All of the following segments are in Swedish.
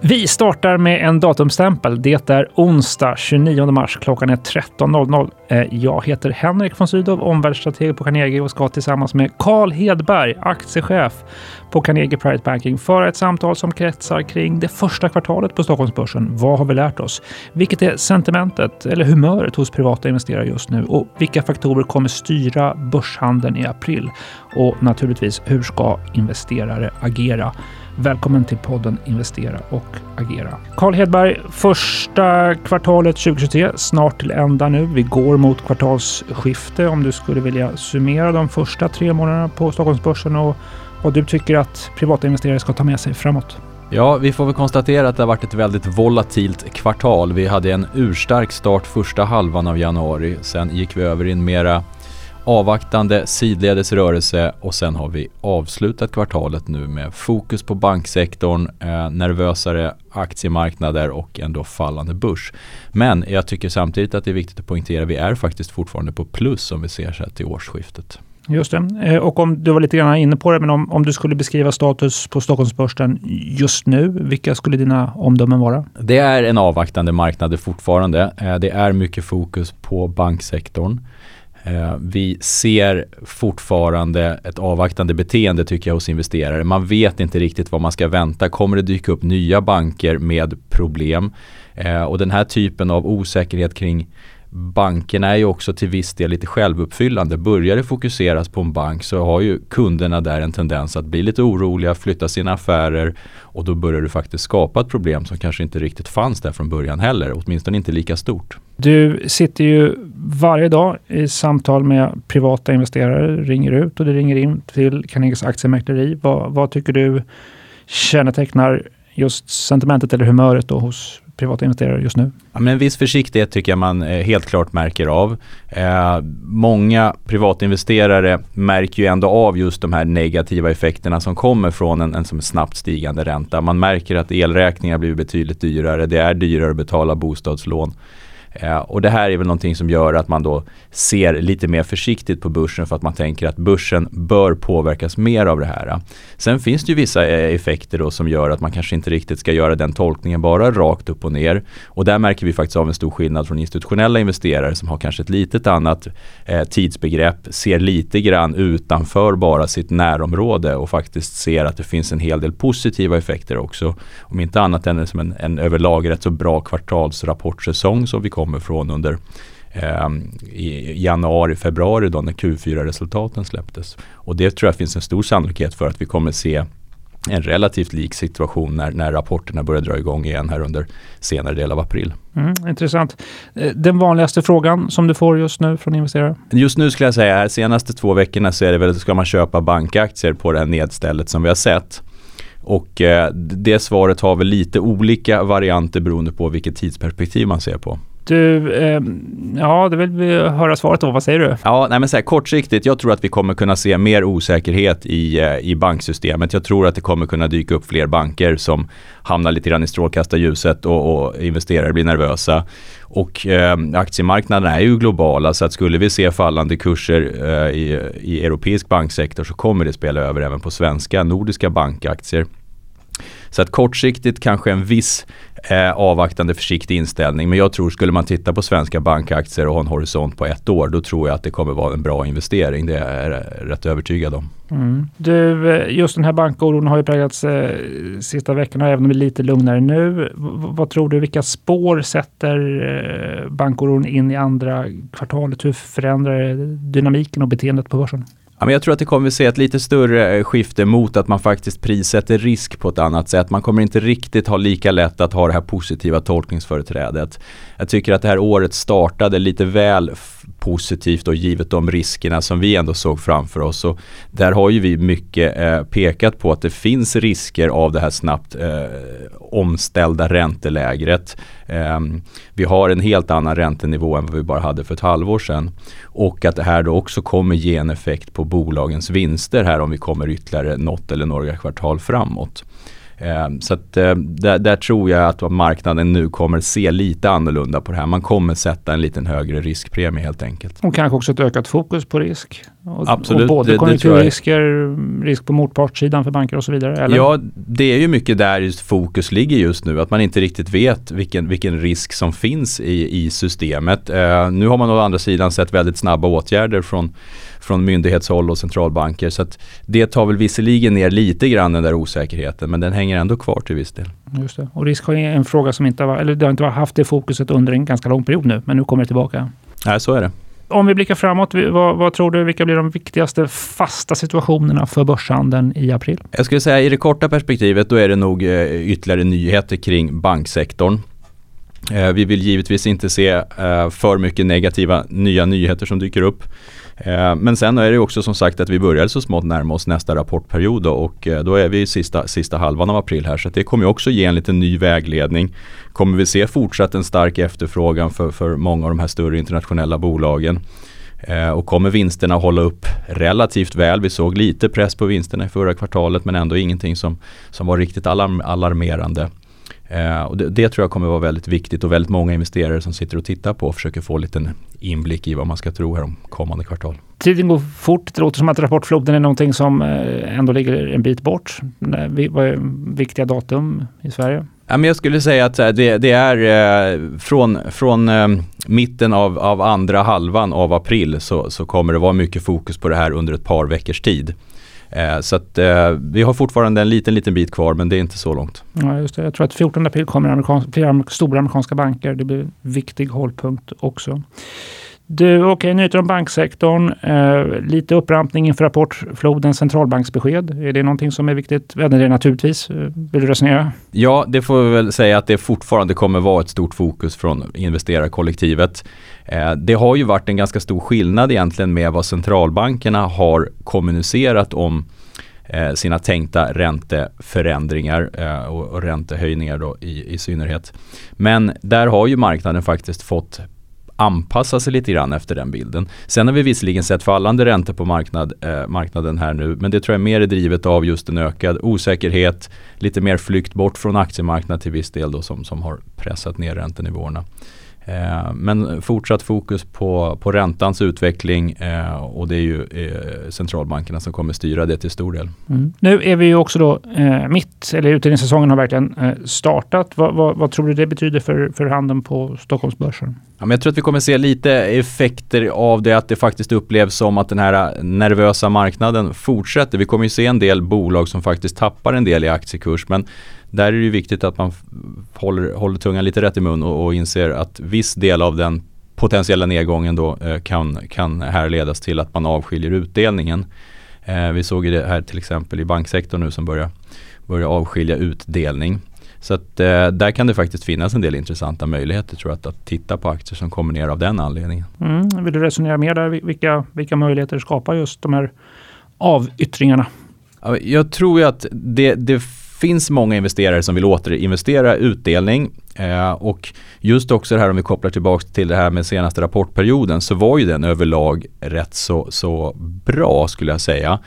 Vi startar med en datumstämpel. Det är onsdag 29 mars. Klockan är 13.00. Eh, jag heter Henrik von Sydow, omvärldsstrateg på Carnegie och ska tillsammans med Carl Hedberg, aktiechef på Carnegie Private Banking, föra ett samtal som kretsar kring det första kvartalet på Stockholmsbörsen. Vad har vi lärt oss? Vilket är sentimentet eller humöret hos privata investerare just nu? Och vilka faktorer kommer styra börshandeln i april? Och naturligtvis, hur ska investerare agera? Välkommen till podden Investera och agera. Carl Hedberg, första kvartalet 2023 snart till ända nu. Vi går mot kvartalsskifte. Om du skulle vilja summera de första tre månaderna på Stockholmsbörsen och vad du tycker att privata investerare ska ta med sig framåt. Ja, vi får väl konstatera att det har varit ett väldigt volatilt kvartal. Vi hade en urstark start första halvan av januari. Sen gick vi över i en mera avvaktande sidledes rörelse och sen har vi avslutat kvartalet nu med fokus på banksektorn, eh, nervösare aktiemarknader och ändå fallande börs. Men jag tycker samtidigt att det är viktigt att poängtera att vi är faktiskt fortfarande på plus om vi ser så här till årsskiftet. Just det. Eh, och om du var lite grann inne på det, men om, om du skulle beskriva status på Stockholmsbörsen just nu, vilka skulle dina omdömen vara? Det är en avvaktande marknad fortfarande. Eh, det är mycket fokus på banksektorn. Eh, vi ser fortfarande ett avvaktande beteende tycker jag hos investerare. Man vet inte riktigt vad man ska vänta. Kommer det dyka upp nya banker med problem? Eh, och den här typen av osäkerhet kring bankerna är ju också till viss del lite självuppfyllande. Börjar det fokuseras på en bank så har ju kunderna där en tendens att bli lite oroliga, flytta sina affärer och då börjar du faktiskt skapa ett problem som kanske inte riktigt fanns där från början heller, åtminstone inte lika stort. Du sitter ju varje dag i samtal med privata investerare, ringer ut och det ringer in till Carnegies aktiemäkleri. Vad, vad tycker du kännetecknar just sentimentet eller humöret då hos privata investerare just nu? Ja, men en viss försiktighet tycker jag man eh, helt klart märker av. Eh, många privatinvesterare märker ju ändå av just de här negativa effekterna som kommer från en, en som snabbt stigande ränta. Man märker att elräkningar blir betydligt dyrare. Det är dyrare att betala bostadslån. Eh, och det här är väl någonting som gör att man då ser lite mer försiktigt på börsen för att man tänker att börsen bör påverkas mer av det här. Sen finns det ju vissa eh, effekter då som gör att man kanske inte riktigt ska göra den tolkningen bara rakt upp och ner. Och där märker vi faktiskt av en stor skillnad från institutionella investerare som har kanske ett litet annat eh, tidsbegrepp, ser lite grann utanför bara sitt närområde och faktiskt ser att det finns en hel del positiva effekter också. Om inte annat än som en, en överlag rätt så bra kvartalsrapportsäsong som vi kommer kommer från under eh, i januari, februari då när Q4-resultaten släpptes. Och det tror jag finns en stor sannolikhet för att vi kommer se en relativt lik situation när, när rapporterna börjar dra igång igen här under senare del av april. Mm, intressant. Eh, den vanligaste frågan som du får just nu från investerare? Just nu skulle jag säga här senaste två veckorna så är det väl, ska man köpa bankaktier på det här nedstället som vi har sett. Och eh, det svaret har väl lite olika varianter beroende på vilket tidsperspektiv man ser på. Du, eh, ja, det vill vi höra svaret då. Vad säger du? Ja, nej men så här, kortsiktigt, jag tror att vi kommer kunna se mer osäkerhet i, eh, i banksystemet. Jag tror att det kommer kunna dyka upp fler banker som hamnar lite grann i strålkastarljuset och, och investerare blir nervösa. Och eh, aktiemarknaderna är ju globala så att skulle vi se fallande kurser eh, i, i europeisk banksektor så kommer det spela över även på svenska, nordiska bankaktier. Så att kortsiktigt kanske en viss eh, avvaktande försiktig inställning. Men jag tror skulle man titta på svenska bankaktier och ha en horisont på ett år, då tror jag att det kommer vara en bra investering. Det är jag rätt övertygad om. Mm. Du, eh, just den här bankoron har ju präglats eh, sista veckorna, även om det är lite lugnare nu. V vad tror du, vilka spår sätter eh, bankoron in i andra kvartalet? Hur förändrar det dynamiken och beteendet på börsen? Ja, men jag tror att det kommer att se ett lite större eh, skifte mot att man faktiskt prissätter risk på ett annat sätt. Man kommer inte riktigt ha lika lätt att ha det här positiva tolkningsföreträdet. Jag tycker att det här året startade lite väl positivt och givet de riskerna som vi ändå såg framför oss. Och där har ju vi mycket eh, pekat på att det finns risker av det här snabbt eh, omställda räntelägret. Eh, vi har en helt annan räntenivå än vad vi bara hade för ett halvår sedan. Och att det här då också kommer ge en effekt på bolagens vinster här om vi kommer ytterligare något eller några kvartal framåt. Ehm, så att, ehm, där, där, tror jag att marknaden nu kommer se lite annorlunda på det här. Man kommer sätta en lite högre riskpremie helt enkelt. Och kanske också ett ökat fokus på risk. Och, Absolut, och både det- konjunkturrisker, risk på motpartssidan för banker och så vidare? Eller? Ja, det är ju mycket där just fokus ligger just nu. Att man inte riktigt vet vilken, vilken risk som finns i, i systemet. Eh, nu har man å andra sidan sett väldigt snabba åtgärder från, från myndighetshåll och centralbanker. Så det tar väl visserligen ner lite grann den där osäkerheten. Men den hänger ändå kvar till viss del. Just det. Och risk är en fråga som inte har, eller det har inte haft det fokuset under en ganska lång period nu, men nu kommer det tillbaka. Nej, så är det. Om vi blickar framåt, vad, vad tror du, vilka blir de viktigaste fasta situationerna för börshandeln i april? Jag skulle säga i det korta perspektivet då är det nog eh, ytterligare nyheter kring banksektorn. Eh, vi vill givetvis inte se eh, för mycket negativa nya nyheter som dyker upp. Eh, men sen är det också som sagt att vi börjar så smått närma oss nästa rapportperiod då, och eh, då är vi i sista, sista halvan av april här så det kommer också ge en liten ny vägledning. Kommer vi se fortsatt en stark efterfrågan för, för många av de här större internationella bolagen. Eh, och kommer vinsterna hålla upp relativt väl. Vi såg lite press på vinsterna i förra kvartalet men ändå ingenting som, som var riktigt alarm, alarmerande. Eh, och det, det tror jag kommer vara väldigt viktigt och väldigt många investerare som sitter och tittar på och försöker få en liten inblick i vad man ska tro här om kommande kvartal. Tiden går fort. Det låter som att rapportfloden är någonting som eh, ändå ligger en bit bort. Vad är viktiga datum i Sverige? Ja, men jag skulle säga att det, det är eh, från, från eh, mitten av, av andra halvan av april så, så kommer det vara mycket fokus på det här under ett par veckors tid. Eh, så att eh, vi har fortfarande en liten, liten bit kvar men det är inte så långt. Ja, just det. Jag tror att 14 april kommer amerikans flera stora amerikanska banker. Det blir en viktig hållpunkt också. Du, okej, nyheter om banksektorn. Eh, lite upprampning inför rapportfloden centralbanksbesked. Är det någonting som är viktigt? Ja, det är naturligtvis. Eh, vill du resonera? Ja, det får vi väl säga att det fortfarande kommer vara ett stort fokus från investerarkollektivet. Eh, det har ju varit en ganska stor skillnad egentligen med vad centralbankerna har kommunicerat om eh, sina tänkta ränteförändringar eh, och, och räntehöjningar då i, i synnerhet. Men där har ju marknaden faktiskt fått anpassa sig lite grann efter den bilden. Sen har vi visserligen sett fallande räntor på marknad, eh, marknaden här nu men det tror jag mer är drivet av just en ökad osäkerhet, lite mer flykt bort från aktiemarknaden till viss del då som, som har pressat ner räntenivåerna. Eh, men fortsatt fokus på, på räntans utveckling eh, och det är ju eh, centralbankerna som kommer styra det till stor del. Mm. Nu är vi ju också då mitt, eller utdelningssäsongen har verkligen startat. Vad, vad, vad tror du det betyder för, för handeln på Stockholmsbörsen? Ja, men jag tror att vi kommer se lite effekter av det att det faktiskt upplevs som att den här nervösa marknaden fortsätter. Vi kommer ju se en del bolag som faktiskt tappar en del i aktiekurs men där är det ju viktigt att man håller, håller tungan lite rätt i mun och, och inser att viss del av den potentiella nedgången då eh, kan, kan härledas till att man avskiljer utdelningen. Eh, vi såg det här till exempel i banksektorn nu som börjar, börjar avskilja utdelning. Så att eh, där kan det faktiskt finnas en del intressanta möjligheter tror jag att, att titta på aktier som kommer ner av den anledningen. Mm. Vill du resonera mer där? Vilka, vilka möjligheter skapar just de här avyttringarna? Ja, Jag tror ju att det, det finns många investerare som vill återinvestera utdelning eh, och just också det här om vi kopplar tillbaka till det här med senaste rapportperioden så var ju den överlag rätt så, så bra skulle jag säga.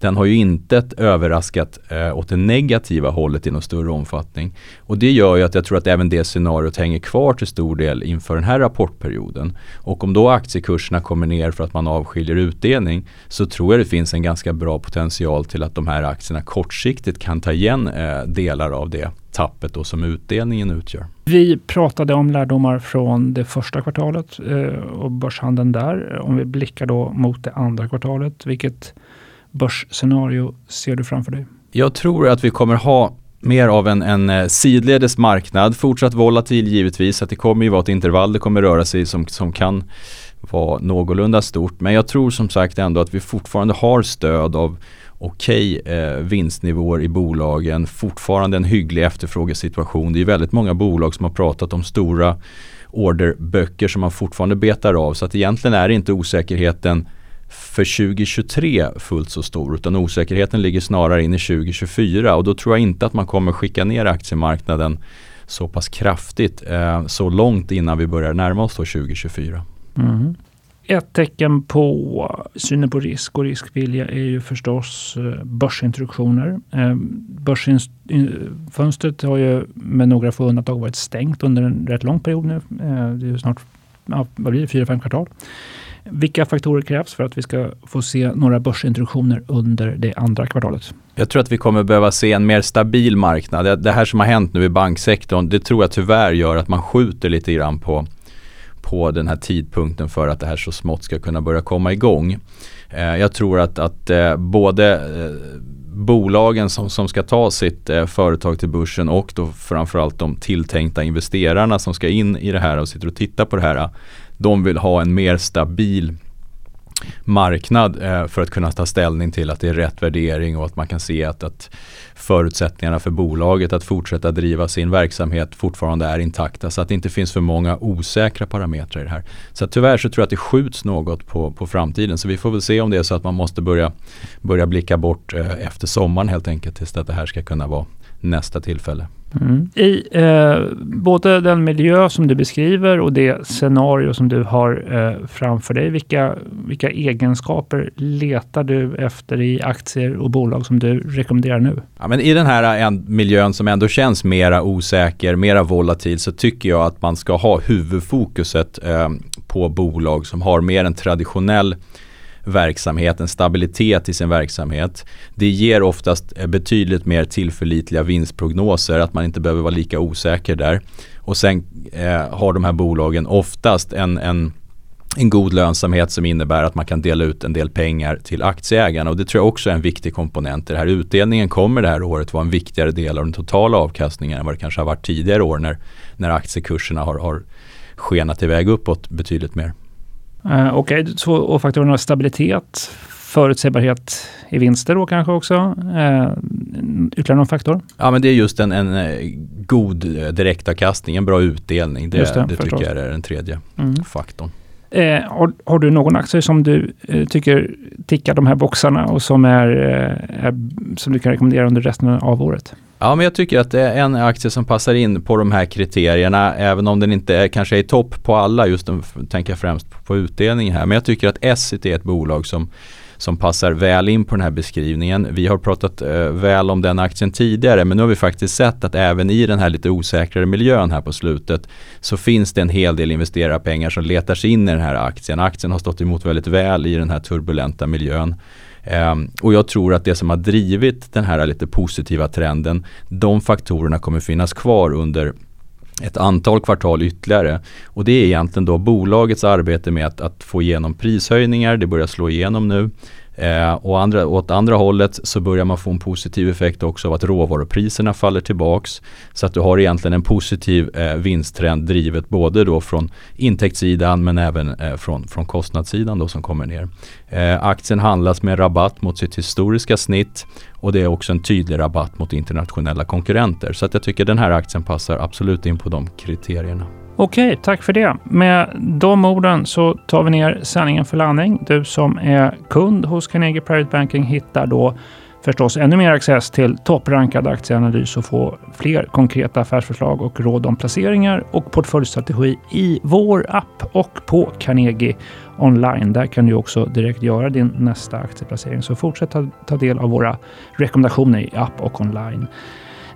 Den har ju inte överraskat eh, åt det negativa hållet i någon större omfattning. Och det gör ju att jag tror att även det scenariot hänger kvar till stor del inför den här rapportperioden. Och om då aktiekurserna kommer ner för att man avskiljer utdelning så tror jag det finns en ganska bra potential till att de här aktierna kortsiktigt kan ta igen eh, delar av det tappet då som utdelningen utgör. Vi pratade om lärdomar från det första kvartalet eh, och börshandeln där. Om vi blickar då mot det andra kvartalet, vilket börsscenario ser du framför dig? Jag tror att vi kommer ha mer av en, en eh, sidledes marknad, fortsatt volatil givetvis, att det kommer ju vara ett intervall det kommer röra sig i som, som kan vara någorlunda stort. Men jag tror som sagt ändå att vi fortfarande har stöd av okej eh, vinstnivåer i bolagen, fortfarande en hygglig efterfrågesituation. Det är väldigt många bolag som har pratat om stora orderböcker som man fortfarande betar av. Så att egentligen är inte osäkerheten för 2023 fullt så stor utan osäkerheten ligger snarare in i 2024 och då tror jag inte att man kommer skicka ner aktiemarknaden så pass kraftigt eh, så långt innan vi börjar närma oss då 2024. Mm. Mm-hmm. Ett tecken på synen på risk och riskvilja är ju förstås eh, börsintroduktioner. Eh, Börsfönstret eh, har ju med några få undantag varit stängt under en rätt lång period nu. Det är ju snart, ja, vad blir det, fyra, fem kvartal. Vilka faktorer krävs för att vi ska få se några börsintroduktioner under det andra kvartalet? Jag tror att vi kommer behöva se en mer stabil marknad. Det här som har hänt nu i banksektorn, det tror jag tyvärr gör att man skjuter lite grann på, på den här tidpunkten för att det här så smått ska kunna börja komma igång. Eh, jag tror att, att eh, både eh, bolagen som, som ska ta sitt eh, företag till börsen och då framförallt de tilltänkta investerarna som ska in i det här och sitter och tittar på det här. De vill ha en mer stabil marknad eh, för att kunna ta ställning till att det är rätt värdering och att man kan se att, att förutsättningarna för bolaget att fortsätta driva sin verksamhet fortfarande är intakta så att det inte finns för många osäkra parametrar i det här. Så tyvärr så tror jag att det skjuts något på, på framtiden så vi får väl se om det är så att man måste börja, börja blicka bort eh, efter sommaren helt enkelt tills att det här ska kunna vara nästa tillfälle. Mm. I eh, både den miljö som du beskriver och det scenario som du har eh, framför dig, vilka, vilka egenskaper letar du efter i aktier och bolag som du rekommenderar nu? Ja, men I den här en, miljön som ändå känns mera osäker, mera volatil, så tycker jag att man ska ha huvudfokuset eh, på bolag som har mer en traditionell verksamhet, en stabilitet i sin verksamhet. Det ger oftast eh, betydligt mer tillförlitliga vinstprognoser, att man inte behöver vara lika osäker där. Och sen eh, har de här bolagen oftast en, en en god lönsamhet som innebär att man kan dela ut en del pengar till aktieägarna och det tror jag också är en viktig komponent i det här. Utdelningen kommer det här året vara en viktigare del av den totala avkastningen än vad det kanske har varit tidigare år när, när aktiekurserna har, har skenat iväg uppåt betydligt mer. Okej, okay. och faktorerna stabilitet, förutsägbarhet i vinster då kanske också? Uh, ytterligare någon faktor? Ja men det är just en, en eh, god direktavkastning, en bra utdelning. Det, det, det tycker jag är den tredje mm. faktorn. Eh, har, har, du någon aktie som du eh, tycker tickar de här boxarna och som, är, eh, är, som du kan rekommendera under resten av året? Ja, men jag tycker att det är en aktie som passar in på de här kriterierna, även om den inte är, kanske är i topp på alla, just den, tänker jag främst på utdelningen här. Men jag tycker att Essity är ett bolag som som passar väl in på den här beskrivningen. Vi har pratat eh, väl om den aktien tidigare men nu har vi faktiskt sett att även i den här lite osäkrare miljön här på slutet så finns det en hel del investerarpengar som letar sig in i den här aktien. Aktien har stått emot väldigt väl i den här turbulenta miljön. Ehm, och jag tror att det som har drivit den här lite positiva trenden, de faktorerna kommer finnas kvar under ett antal kvartal ytterligare. Och det är egentligen då bolagets arbete med att, att få igenom prishöjningar, det börjar slå igenom nu. Eh, och andra, åt andra hållet så börjar man få en positiv effekt också av att råvarupriserna faller tillbaks. Så att du har egentligen en positiv eh, vinsttrend drivet både då från intäktssidan men även eh, från, från kostnadssidan då som kommer ner. Eh, aktien handlas med rabatt mot sitt historiska snitt och det är också en tydlig rabatt mot internationella konkurrenter. Så att jag tycker den här aktien passar absolut in på de kriterierna. Okej, tack för det. Med de orden så tar vi ner sändningen för landning. Du som är kund hos Carnegie Private Banking hittar då förstås ännu mer access till topprankad aktieanalys och få fler konkreta affärsförslag och råd om placeringar och portföljstrategi i vår app och på Carnegie online. Där kan du också direkt göra din nästa aktieplacering. Så fortsätt ta del av våra rekommendationer i app och online.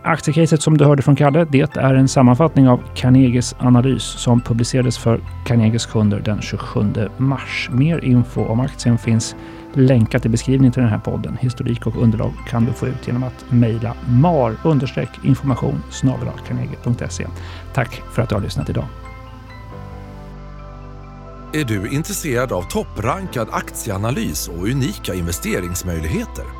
Aktiecaset som du hörde från Kalle, det är en sammanfattning av Carnegies analys som publicerades för Carnegies kunder den 27 mars. Mer info om aktien finns länkat i beskrivningen till den här podden. Historik och underlag kan du få ut genom att mejla mar information Tack för att du har lyssnat idag. Är du intresserad av topprankad aktieanalys och unika investeringsmöjligheter?